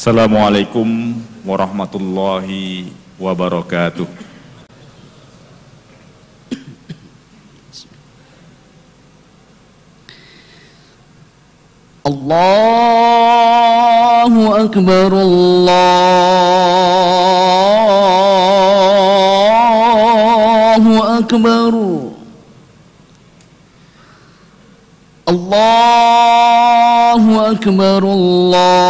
Assalamualaikum warahmatullahi wabarakatuh. Allahu akbar Allahu akbar Allahu akbar Allah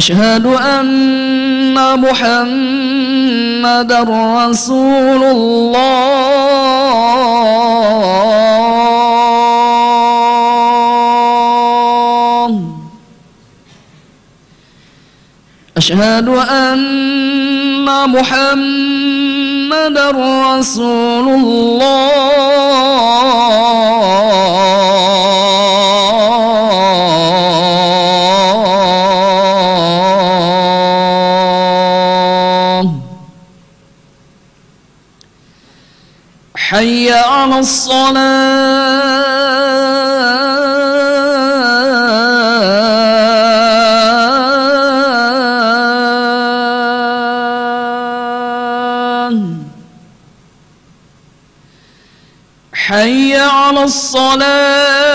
أشهد أن محمدا رسول الله. أشهد أن محمدا رسول الله. حي على الصلاة. حي على الصلاة.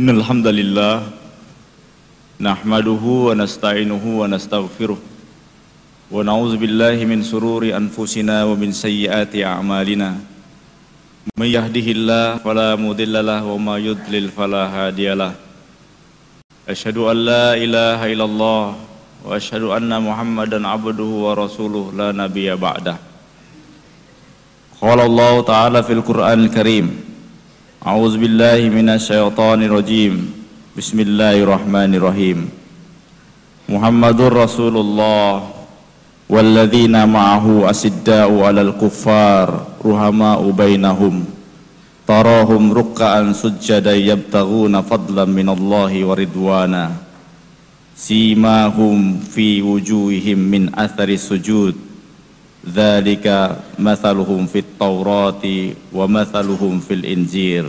إن الحمد لله نحمده ونستعينه ونستغفره ونعوذ بالله من سرور أنفسنا ومن سيئات أعمالنا من يهده الله فلا مضل له وما يضلل فلا هادي له أشهد أن لا إله إلا الله وأشهد أن محمدا عبده ورسوله لا نبي بعده قال الله تعالى في القرآن الكريم أعوذ بالله من الشيطان الرجيم. بسم الله الرحمن الرحيم. محمد رسول الله والذين معه أسداء على الكفار رحماء بينهم. تراهم ركعا سجدا يبتغون فضلا من الله ورضوانا. سيماهم في وجوههم من أثر السجود. ذلك مثلهم في التوراة ومثلهم في الإنجيل.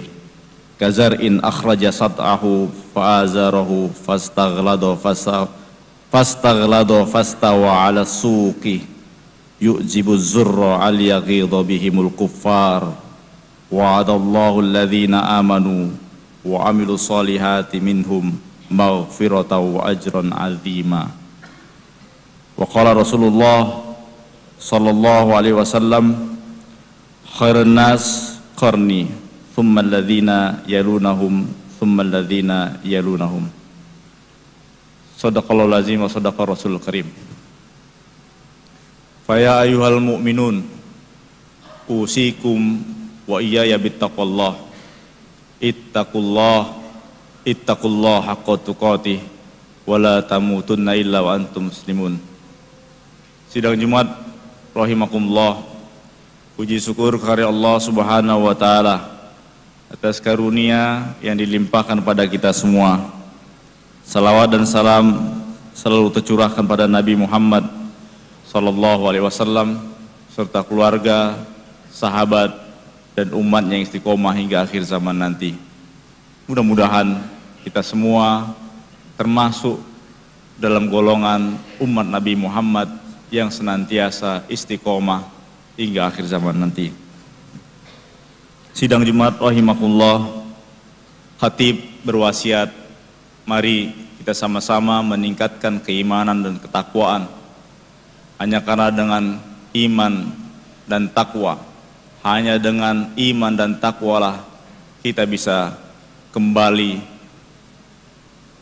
كزرع أخرج سطعه فآزره فاستغلظ فاست- فاستغلظ فاستوى على السوق. يؤجب الزر على يغيظ بهم الكفار. وعد الله الذين آمنوا وعملوا الصالحات منهم مغفرة وأجرا عظيما. وقال رسول الله sallallahu alaihi wasallam khairun nas qarni thumma alladhina yalunahum thumma alladhina yalunahum. Sadaqallahu lazim wa sadaqa rasul karim. Faya ayuhal mu'minun Usikum wa iyaya bittaqwallah Ittaqullah Ittaqullah haqqa tuqatih Wala tamutunna illa wa antum muslimun. Sidang Jumat rahimakumullah. Puji syukur kepada Allah Subhanahu wa taala atas karunia yang dilimpahkan pada kita semua. Salawat dan salam selalu tercurahkan pada Nabi Muhammad sallallahu alaihi wasallam serta keluarga, sahabat dan umat yang istiqomah hingga akhir zaman nanti. Mudah-mudahan kita semua termasuk dalam golongan umat Nabi Muhammad yang senantiasa istiqomah hingga akhir zaman nanti. Sidang Jumat rahimakumullah, khatib berwasiat, mari kita sama-sama meningkatkan keimanan dan ketakwaan. Hanya karena dengan iman dan takwa, hanya dengan iman dan takwalah kita bisa kembali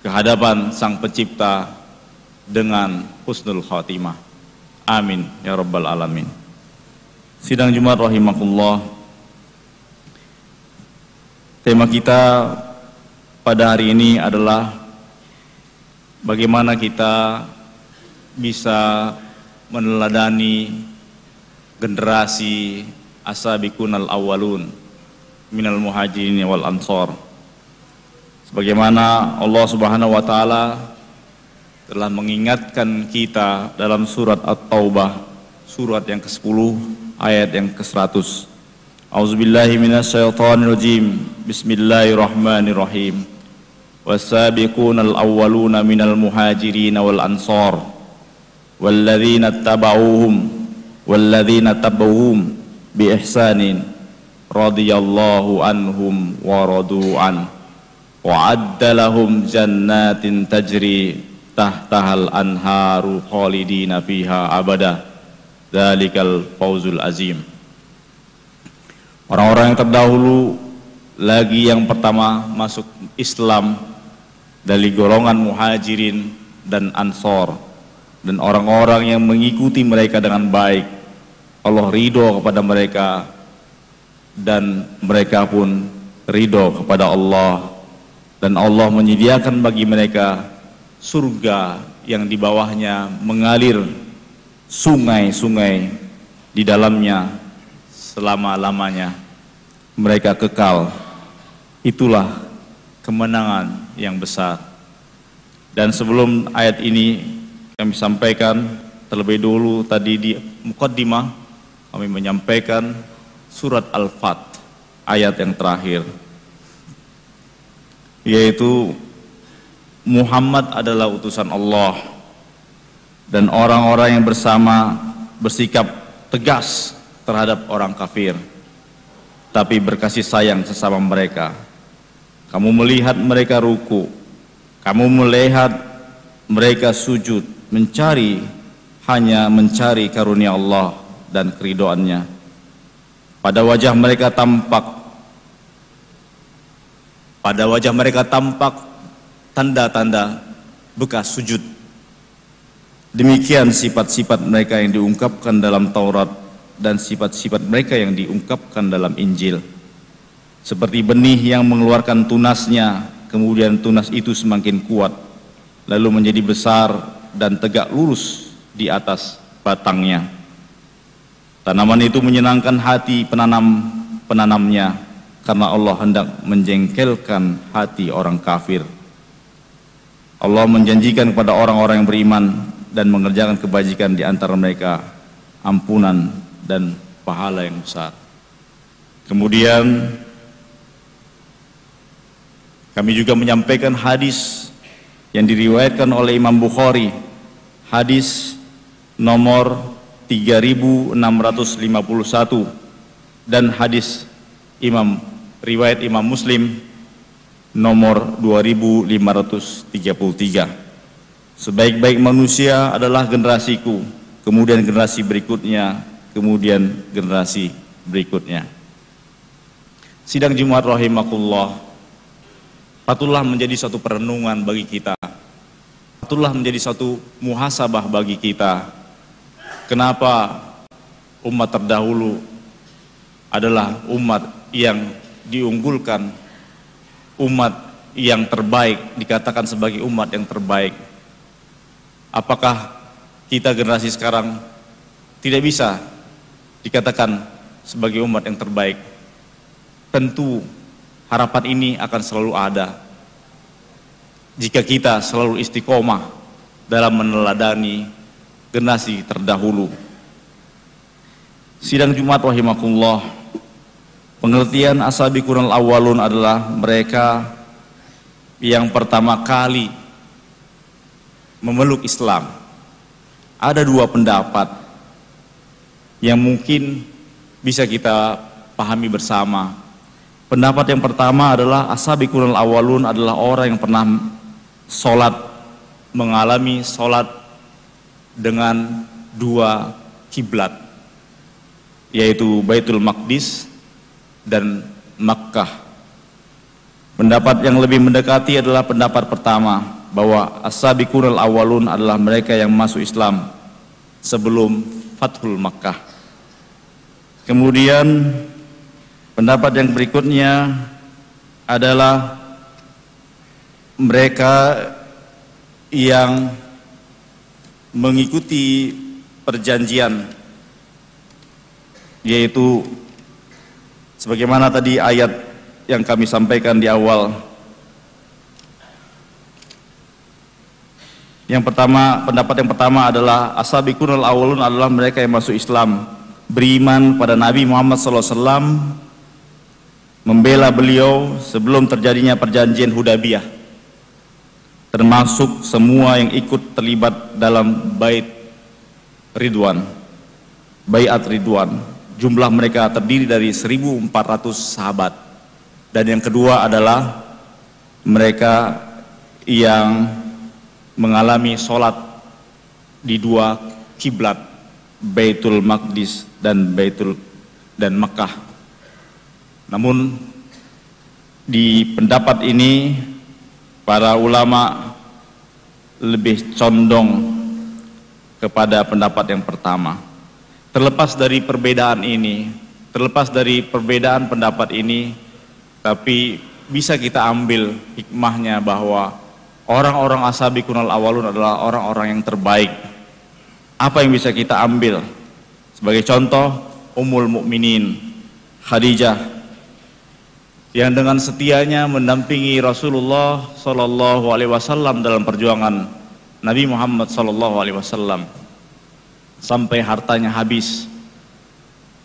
ke hadapan Sang Pencipta dengan husnul khatimah. Amin ya rabbal alamin. Sidang Jumat rahimakumullah. Tema kita pada hari ini adalah bagaimana kita bisa meneladani generasi asabikun al awalun minal muhajirin wal ansor sebagaimana Allah Subhanahu wa taala telah mengingatkan kita dalam surat At-Taubah surat yang ke-10 ayat yang ke-100 A'udzubillahi minasyaitonirrajim. Bismillahirrahmanirrahim. Wasabiqunal awwaluna minal muhajirin wal ansar. Walladzina tabauhum walladzina tabauhum bi ihsanin radhiyallahu anhum wa radu an wa adda lahum jannatin tajri tahtahal anharu khalidina fiha abada. Dalikal fauzul azim. Orang-orang yang terdahulu lagi yang pertama masuk Islam dari golongan muhajirin dan ansor. Dan orang-orang yang mengikuti mereka dengan baik Allah ridho kepada mereka dan mereka pun ridho kepada Allah. Dan Allah menyediakan bagi mereka surga yang di bawahnya mengalir sungai-sungai di dalamnya selama-lamanya. Mereka kekal. Itulah kemenangan yang besar. Dan sebelum ayat ini kami sampaikan terlebih dulu tadi di mukaddimah kami menyampaikan surat Al-Fat ayat yang terakhir yaitu Muhammad adalah utusan Allah. Dan orang-orang yang bersama bersikap tegas terhadap orang kafir tapi berkasih sayang sesama mereka. Kamu melihat mereka ruku kamu melihat mereka sujud mencari hanya mencari karunia Allah dan keridoannya. Pada wajah mereka tampak pada wajah mereka tampak tanda-tanda bekas sujud. Demikian sifat-sifat mereka yang diungkapkan dalam Taurat dan sifat-sifat mereka yang diungkapkan dalam Injil. Seperti benih yang mengeluarkan tunasnya, kemudian tunas itu semakin kuat, lalu menjadi besar dan tegak lurus di atas batangnya. Tanaman itu menyenangkan hati penanam penanamnya karena Allah hendak menjengkelkan hati orang kafir. Allah menjanjikan kepada orang-orang yang beriman dan mengerjakan kebajikan di antara mereka ampunan dan pahala yang besar. Kemudian kami juga menyampaikan hadis yang diriwayatkan oleh Imam Bukhari, hadis nomor 3651 dan hadis Imam riwayat Imam Muslim nomor 2533. Sebaik-baik manusia adalah generasiku, kemudian generasi berikutnya, kemudian generasi berikutnya. Sidang Jumat rahimakumullah patutlah menjadi satu perenungan bagi kita. Patutlah menjadi satu muhasabah bagi kita. Kenapa umat terdahulu adalah umat yang diunggulkan, umat yang terbaik, dikatakan sebagai umat yang terbaik. Apakah kita generasi sekarang tidak bisa dikatakan sebagai umat yang terbaik? Tentu harapan ini akan selalu ada. Jika kita selalu istiqomah dalam meneladani generasi terdahulu. Sidang Jumat rahimakumullah. Pengertian asabiqunal awalun adalah mereka yang pertama kali memeluk Islam. Ada dua pendapat yang mungkin bisa kita pahami bersama. Pendapat yang pertama adalah asabiqunal awalun adalah orang yang pernah sholat mengalami sholat dengan dua kiblat yaitu Baitul Maqdis dan Makkah. Pendapat yang lebih mendekati adalah pendapat pertama bahwa as-sabiqunal awalun adalah mereka yang masuk Islam sebelum Fathul Makkah. Kemudian pendapat yang berikutnya adalah mereka yang mengikuti perjanjian yaitu sebagaimana tadi ayat yang kami sampaikan di awal. Yang pertama pendapat yang pertama adalah asabiqunul awalun adalah mereka yang masuk Islam beriman pada Nabi Muhammad SAW membela beliau sebelum terjadinya perjanjian Hudaybiyah termasuk semua yang ikut terlibat dalam bait Ridwan Bayat Ridwan jumlah mereka terdiri dari 1400 sahabat. Dan yang kedua adalah mereka yang mengalami sholat di dua kiblat Baitul Maqdis dan Baitul dan Mekah. Namun di pendapat ini para ulama lebih condong kepada pendapat yang pertama terlepas dari perbedaan ini, terlepas dari perbedaan pendapat ini, tapi bisa kita ambil hikmahnya bahwa orang-orang asabi kunal awalun adalah orang-orang yang terbaik. Apa yang bisa kita ambil? Sebagai contoh, Ummul Mukminin Khadijah yang dengan setianya mendampingi Rasulullah Shallallahu Alaihi Wasallam dalam perjuangan Nabi Muhammad Shallallahu Alaihi Wasallam sampai hartanya habis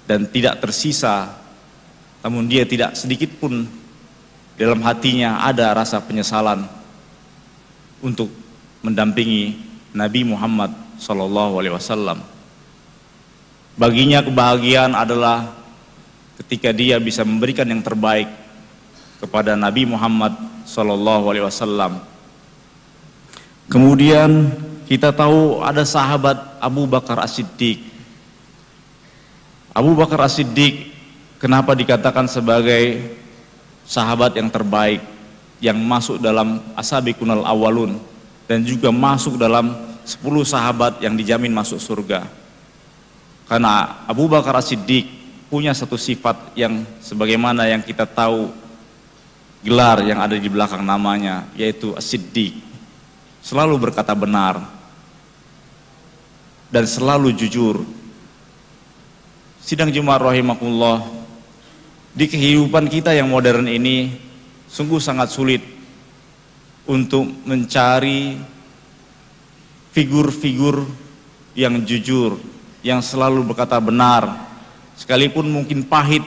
dan tidak tersisa namun dia tidak sedikit pun dalam hatinya ada rasa penyesalan untuk mendampingi Nabi Muhammad sallallahu alaihi wasallam. Baginya kebahagiaan adalah ketika dia bisa memberikan yang terbaik kepada Nabi Muhammad wasallam. Kemudian kita tahu ada sahabat Abu Bakar As-Siddiq. Abu Bakar As-Siddiq kenapa dikatakan sebagai sahabat yang terbaik yang masuk dalam Asabiqunal Awalun dan juga masuk dalam 10 sahabat yang dijamin masuk surga. Karena Abu Bakar As-Siddiq punya satu sifat yang sebagaimana yang kita tahu gelar yang ada di belakang namanya yaitu As-Siddiq. Selalu berkata benar, dan selalu jujur. Sidang Jumat rahimakumullah di kehidupan kita yang modern ini sungguh sangat sulit untuk mencari figur-figur yang jujur, yang selalu berkata benar, sekalipun mungkin pahit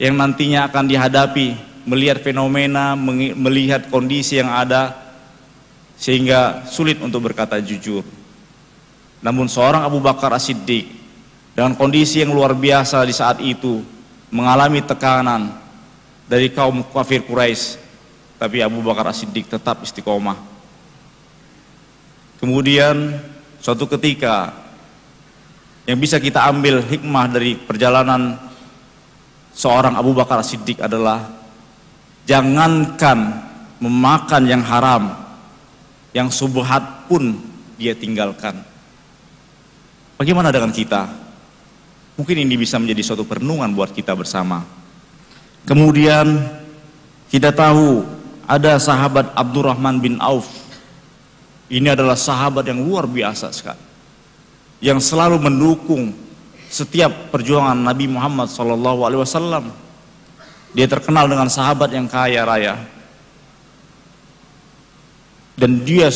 yang nantinya akan dihadapi, melihat fenomena, melihat kondisi yang ada, sehingga sulit untuk berkata jujur. Namun seorang Abu Bakar As-Siddiq dengan kondisi yang luar biasa di saat itu, mengalami tekanan dari kaum kafir Quraisy, tapi Abu Bakar As-Siddiq tetap istiqomah. Kemudian suatu ketika yang bisa kita ambil hikmah dari perjalanan seorang Abu Bakar As-Siddiq adalah jangankan memakan yang haram, yang subhat pun dia tinggalkan. Bagaimana dengan kita? Mungkin ini bisa menjadi suatu perenungan buat kita bersama. Kemudian kita tahu ada sahabat Abdurrahman bin Auf. Ini adalah sahabat yang luar biasa sekali. Yang selalu mendukung setiap perjuangan Nabi Muhammad SAW. Dia terkenal dengan sahabat yang kaya raya. Dan dia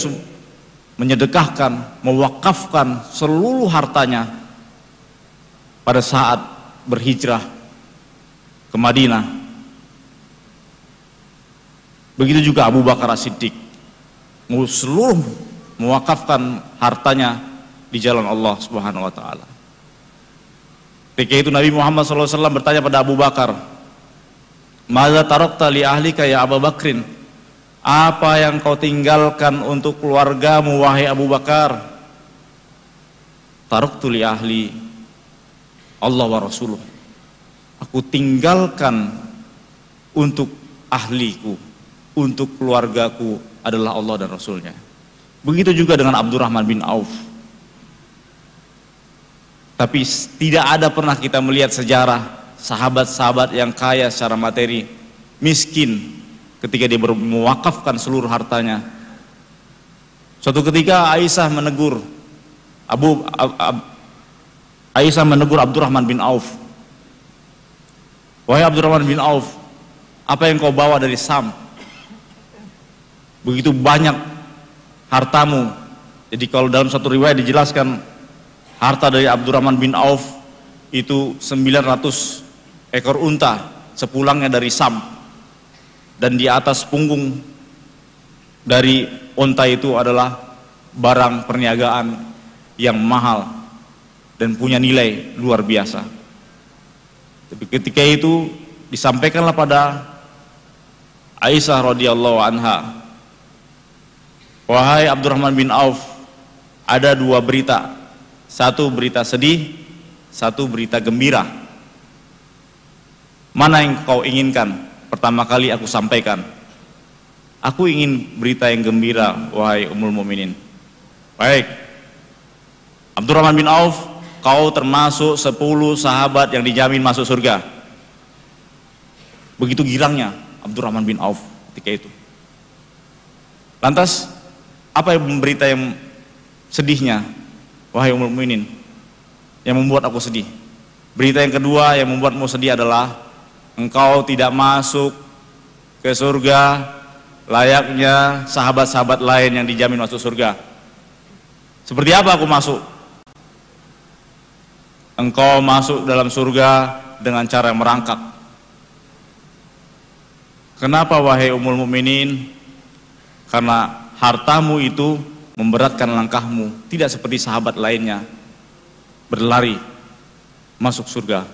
menyedekahkan, mewakafkan seluruh hartanya pada saat berhijrah ke Madinah. Begitu juga Abu Bakar As-Siddiq. Seluruh mewakafkan hartanya di jalan Allah Subhanahu wa taala. Ketika itu Nabi Muhammad SAW bertanya pada Abu Bakar, "Mada tarakta li ahlika ya Abu Bakrin?" Apa yang kau tinggalkan untuk keluargamu wahai Abu Bakar? Taraktu li ahli Allah wa Rasuluh aku tinggalkan untuk ahliku, untuk keluargaku adalah Allah dan Rasulnya. Begitu juga dengan Abdurrahman bin Auf. Tapi tidak ada pernah kita melihat sejarah sahabat-sahabat yang kaya secara materi, miskin ketika dia mewakafkan seluruh hartanya. Suatu ketika Aisyah menegur Abu Aisyah menegur Abdurrahman bin Auf Wahai Abdurrahman bin Auf, apa yang kau bawa dari Sam? Begitu banyak hartamu. Jadi kalau dalam satu riwayat dijelaskan harta dari Abdurrahman bin Auf itu 900 ekor unta sepulangnya dari Sam. Dan di atas punggung dari unta itu adalah barang perniagaan yang mahal dan punya nilai luar biasa. Tapi ketika itu disampaikanlah pada Aisyah radhiyallahu anha, wahai Abdurrahman bin Auf, ada dua berita, satu berita sedih, satu berita gembira. Mana yang kau inginkan? Pertama kali aku sampaikan. Aku ingin berita yang gembira, wahai Ummul Mukminin. Baik. Abdurrahman bin Auf kau termasuk sepuluh sahabat yang dijamin masuk surga. Begitu girangnya Abdurrahman bin Auf ketika itu. Lantas, apa yang berita yang sedihnya? Wahai umur mukminin, yang membuat aku sedih. Berita yang kedua yang membuatmu sedih adalah engkau tidak masuk ke surga layaknya sahabat-sahabat lain yang dijamin masuk surga. Seperti apa aku masuk? engkau masuk dalam surga dengan cara yang merangkak. Kenapa wahai umul mukminin? Karena hartamu itu memberatkan langkahmu, tidak seperti sahabat lainnya berlari masuk surga.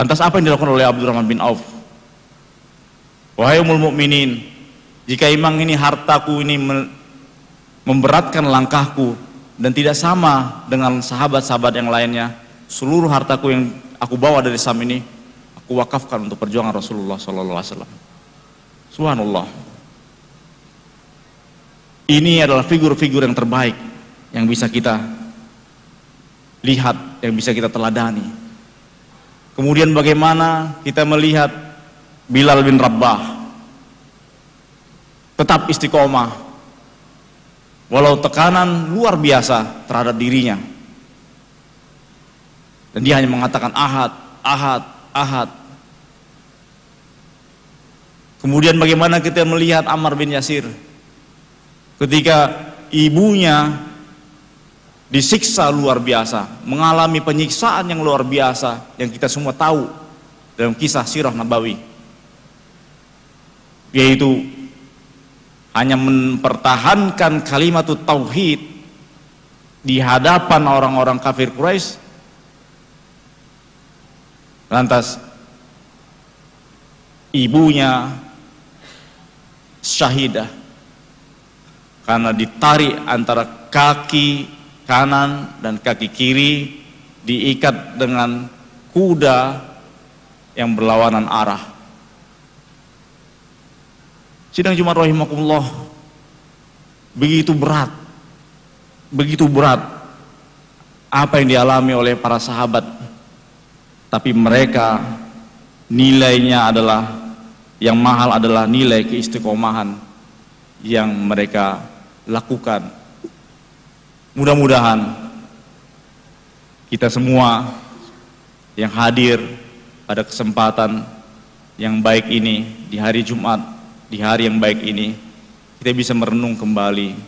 Lantas apa yang dilakukan oleh Abdurrahman bin Auf? Wahai umul mukminin, jika imang ini hartaku ini memberatkan langkahku, dan tidak sama dengan sahabat-sahabat yang lainnya. Seluruh hartaku yang aku bawa dari Sam ini aku wakafkan untuk perjuangan Rasulullah sallallahu alaihi wasallam. Subhanallah. Ini adalah figur-figur yang terbaik yang bisa kita lihat, yang bisa kita teladani. Kemudian bagaimana kita melihat Bilal bin Rabah tetap istiqomah walau tekanan luar biasa terhadap dirinya. Dan dia hanya mengatakan ahad, ahad, ahad. Kemudian bagaimana kita melihat Ammar bin Yasir ketika ibunya disiksa luar biasa, mengalami penyiksaan yang luar biasa yang kita semua tahu dalam kisah sirah Nabawi. Yaitu hanya mempertahankan kalimat tauhid di hadapan orang-orang kafir Quraisy Lantas ibunya syahidah karena ditarik antara kaki kanan dan kaki kiri diikat dengan kuda yang berlawanan arah. Sidang Jumat rahimakumullah begitu berat. Begitu berat apa yang dialami oleh para sahabat. Tapi mereka nilainya adalah yang mahal adalah nilai keistiqomahan yang mereka lakukan. Mudah-mudahan kita semua yang hadir pada kesempatan yang baik ini di hari Jumat, di hari yang baik ini, kita bisa merenung kembali.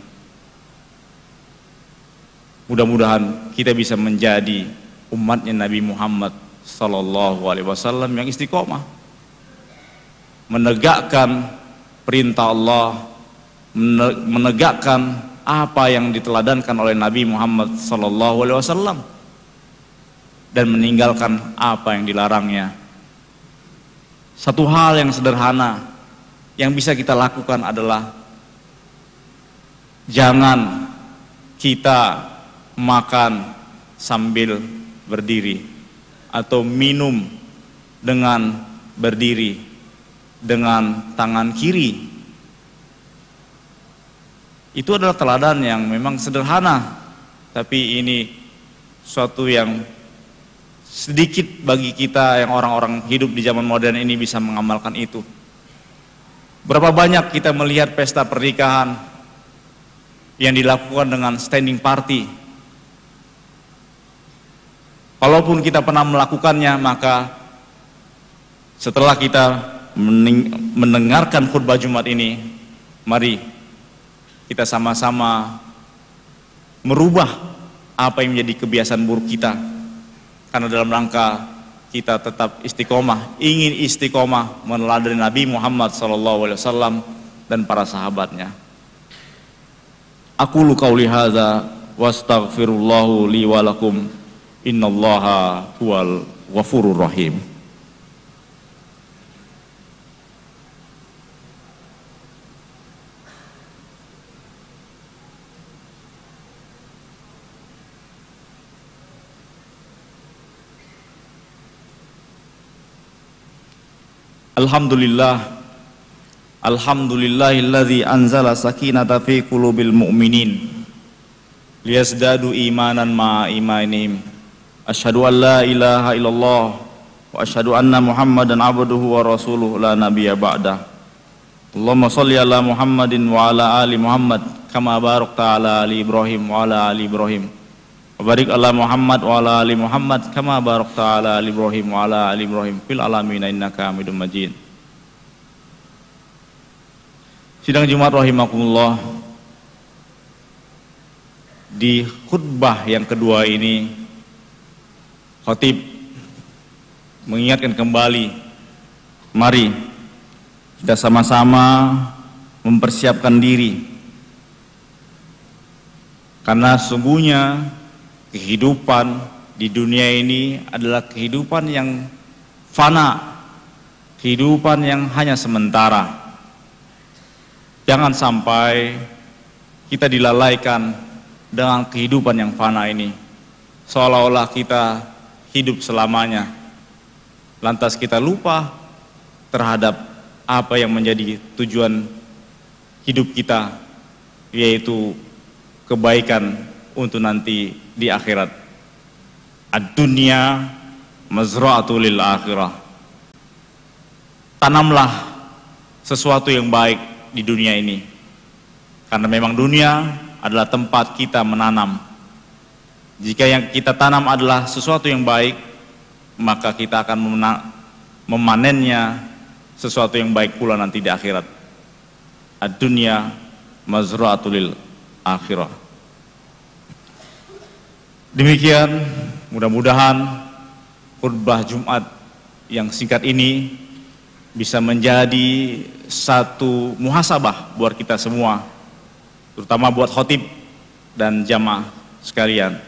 Mudah-mudahan kita bisa menjadi umatnya Nabi Muhammad Sallallahu Alaihi Wasallam yang istiqomah, menegakkan perintah Allah, menegakkan apa yang diteladankan oleh Nabi Muhammad Wasallam dan meninggalkan apa yang dilarangnya. Satu hal yang sederhana yang bisa kita lakukan adalah jangan kita makan sambil berdiri atau minum dengan berdiri dengan tangan kiri. Itu adalah teladan yang memang sederhana, tapi ini suatu yang sedikit bagi kita yang orang-orang hidup di zaman modern ini bisa mengamalkan itu. Berapa banyak kita melihat pesta pernikahan yang dilakukan dengan standing party. Kalaupun kita pernah melakukannya, maka setelah kita mendengarkan khutbah Jumat ini, mari kita sama-sama merubah apa yang menjadi kebiasaan buruk kita karena dalam rangka kita tetap istiqomah, ingin istiqomah meneladani Nabi Muhammad SAW dan para sahabatnya. Aku lu qauli hadza wastaghfirullahu li wa lakum innallaha huwal ghafurur rahim. Alhamdulillah. Alhamdulillahilladzi anzala sakinata fi qulubil mu'minin. Liyazdadu imanan ma imanihim Asyhadu an la ilaha illallah wa asyhadu anna Muhammadan abduhu wa rasuluhu la nabiyya ba'da. Allahumma salli ala Muhammadin wa ala ali Muhammad kama barakta ala ali Ibrahim wa ala ali Ibrahim Barik ala Muhammad wa ala ali Muhammad kama barakta ala ali Ibrahim wa ala ali Ibrahim fil alamin innaka Hamidum Majid. Sidang Jumat rahimakumullah. Di khutbah yang kedua ini khatib mengingatkan kembali mari kita sama-sama mempersiapkan diri karena sungguhnya kehidupan di dunia ini adalah kehidupan yang fana, kehidupan yang hanya sementara. Jangan sampai kita dilalaikan dengan kehidupan yang fana ini, seolah-olah kita hidup selamanya. Lantas kita lupa terhadap apa yang menjadi tujuan hidup kita, yaitu kebaikan untuk nanti di akhirat. Ad-dunya mazra'atul lil akhirah. Tanamlah sesuatu yang baik di dunia ini. Karena memang dunia adalah tempat kita menanam. Jika yang kita tanam adalah sesuatu yang baik, maka kita akan memanennya sesuatu yang baik pula nanti di akhirat. Ad-dunya mazra'atul akhirah. Demikian mudah-mudahan khutbah Jumat yang singkat ini bisa menjadi satu muhasabah buat kita semua, terutama buat khotib dan jamaah sekalian.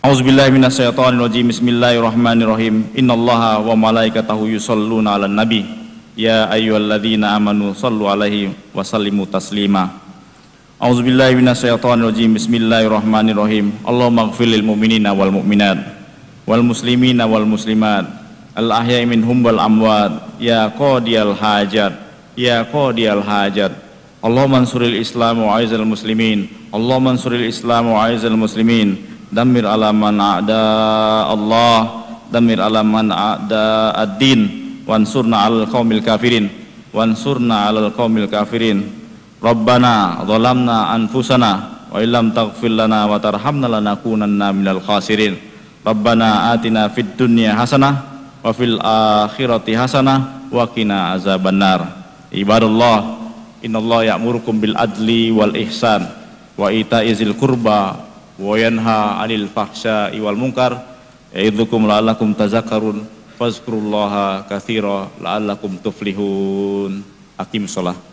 A'udzubillahi minasyaitonirrajim. Bismillahirrahmanirrahim. Innallaha wa malaikatahu yusholluna 'alan nabi. Ya ayyuhalladzina amanu shallu 'alaihi wa sallimu taslima. A'udzubillahi minasyaitonirrajim. Bismillahirrahmanirrahim. Allahumma ighfir lil mu'minina wal mu'minat wal muslimina wal muslimat al ahya'i minhum wal amwat. Ya qadiyal hajat ya qadiyal hajat. Allahumma ansuril islam wa aizal muslimin. Allahumma ansuril islam wa aizal muslimin. Damir ala man a'da Allah damir ala man a'da ad-din. Wansurna 'alal qaumil kafirin. Wansurna 'alal qaumil kafirin Rabbana zalamna anfusana wa illam taghfir lana wa tarhamna lanakunanna minal khasirin. Rabbana atina fid dunya hasanah wa fil akhirati hasanah wa qina azabannar. Ibadallah innallaha ya'murukum bil adli wal ihsan wa ita'izil qurba wa yanha 'anil fahsya'i wal munkar. Ya'idzukum la'allakum tazakkarun fazkurullaha katsira la'allakum tuflihun. Akim sholah